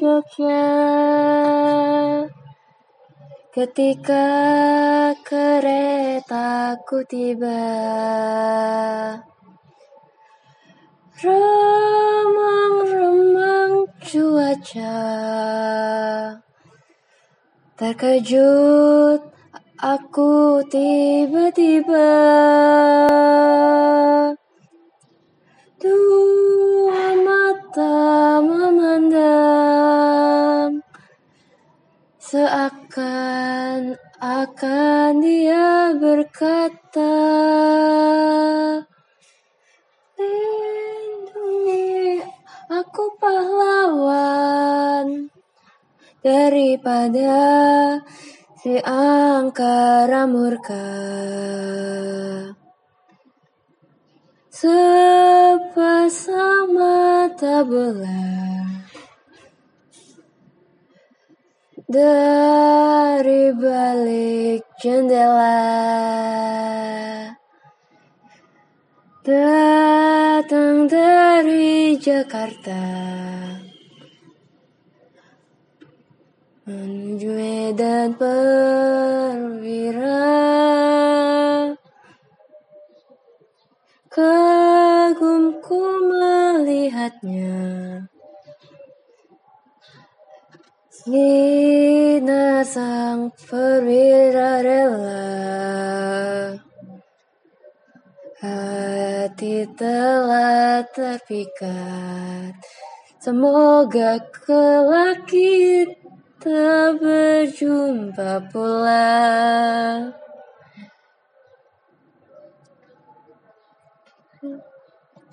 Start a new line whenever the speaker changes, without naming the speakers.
Jogja. Ketika keretaku tiba Remang-remang cuaca Terkejut aku tiba-tiba Seakan-akan dia berkata Lindungi aku pahlawan Daripada si angkara murka. Sepasang mata bola Dari balik jendela. Datang dari Jakarta. Menuju Medan Sinar sang perwira rela Hati telah terpikat. Semoga kelak kita berjumpa pula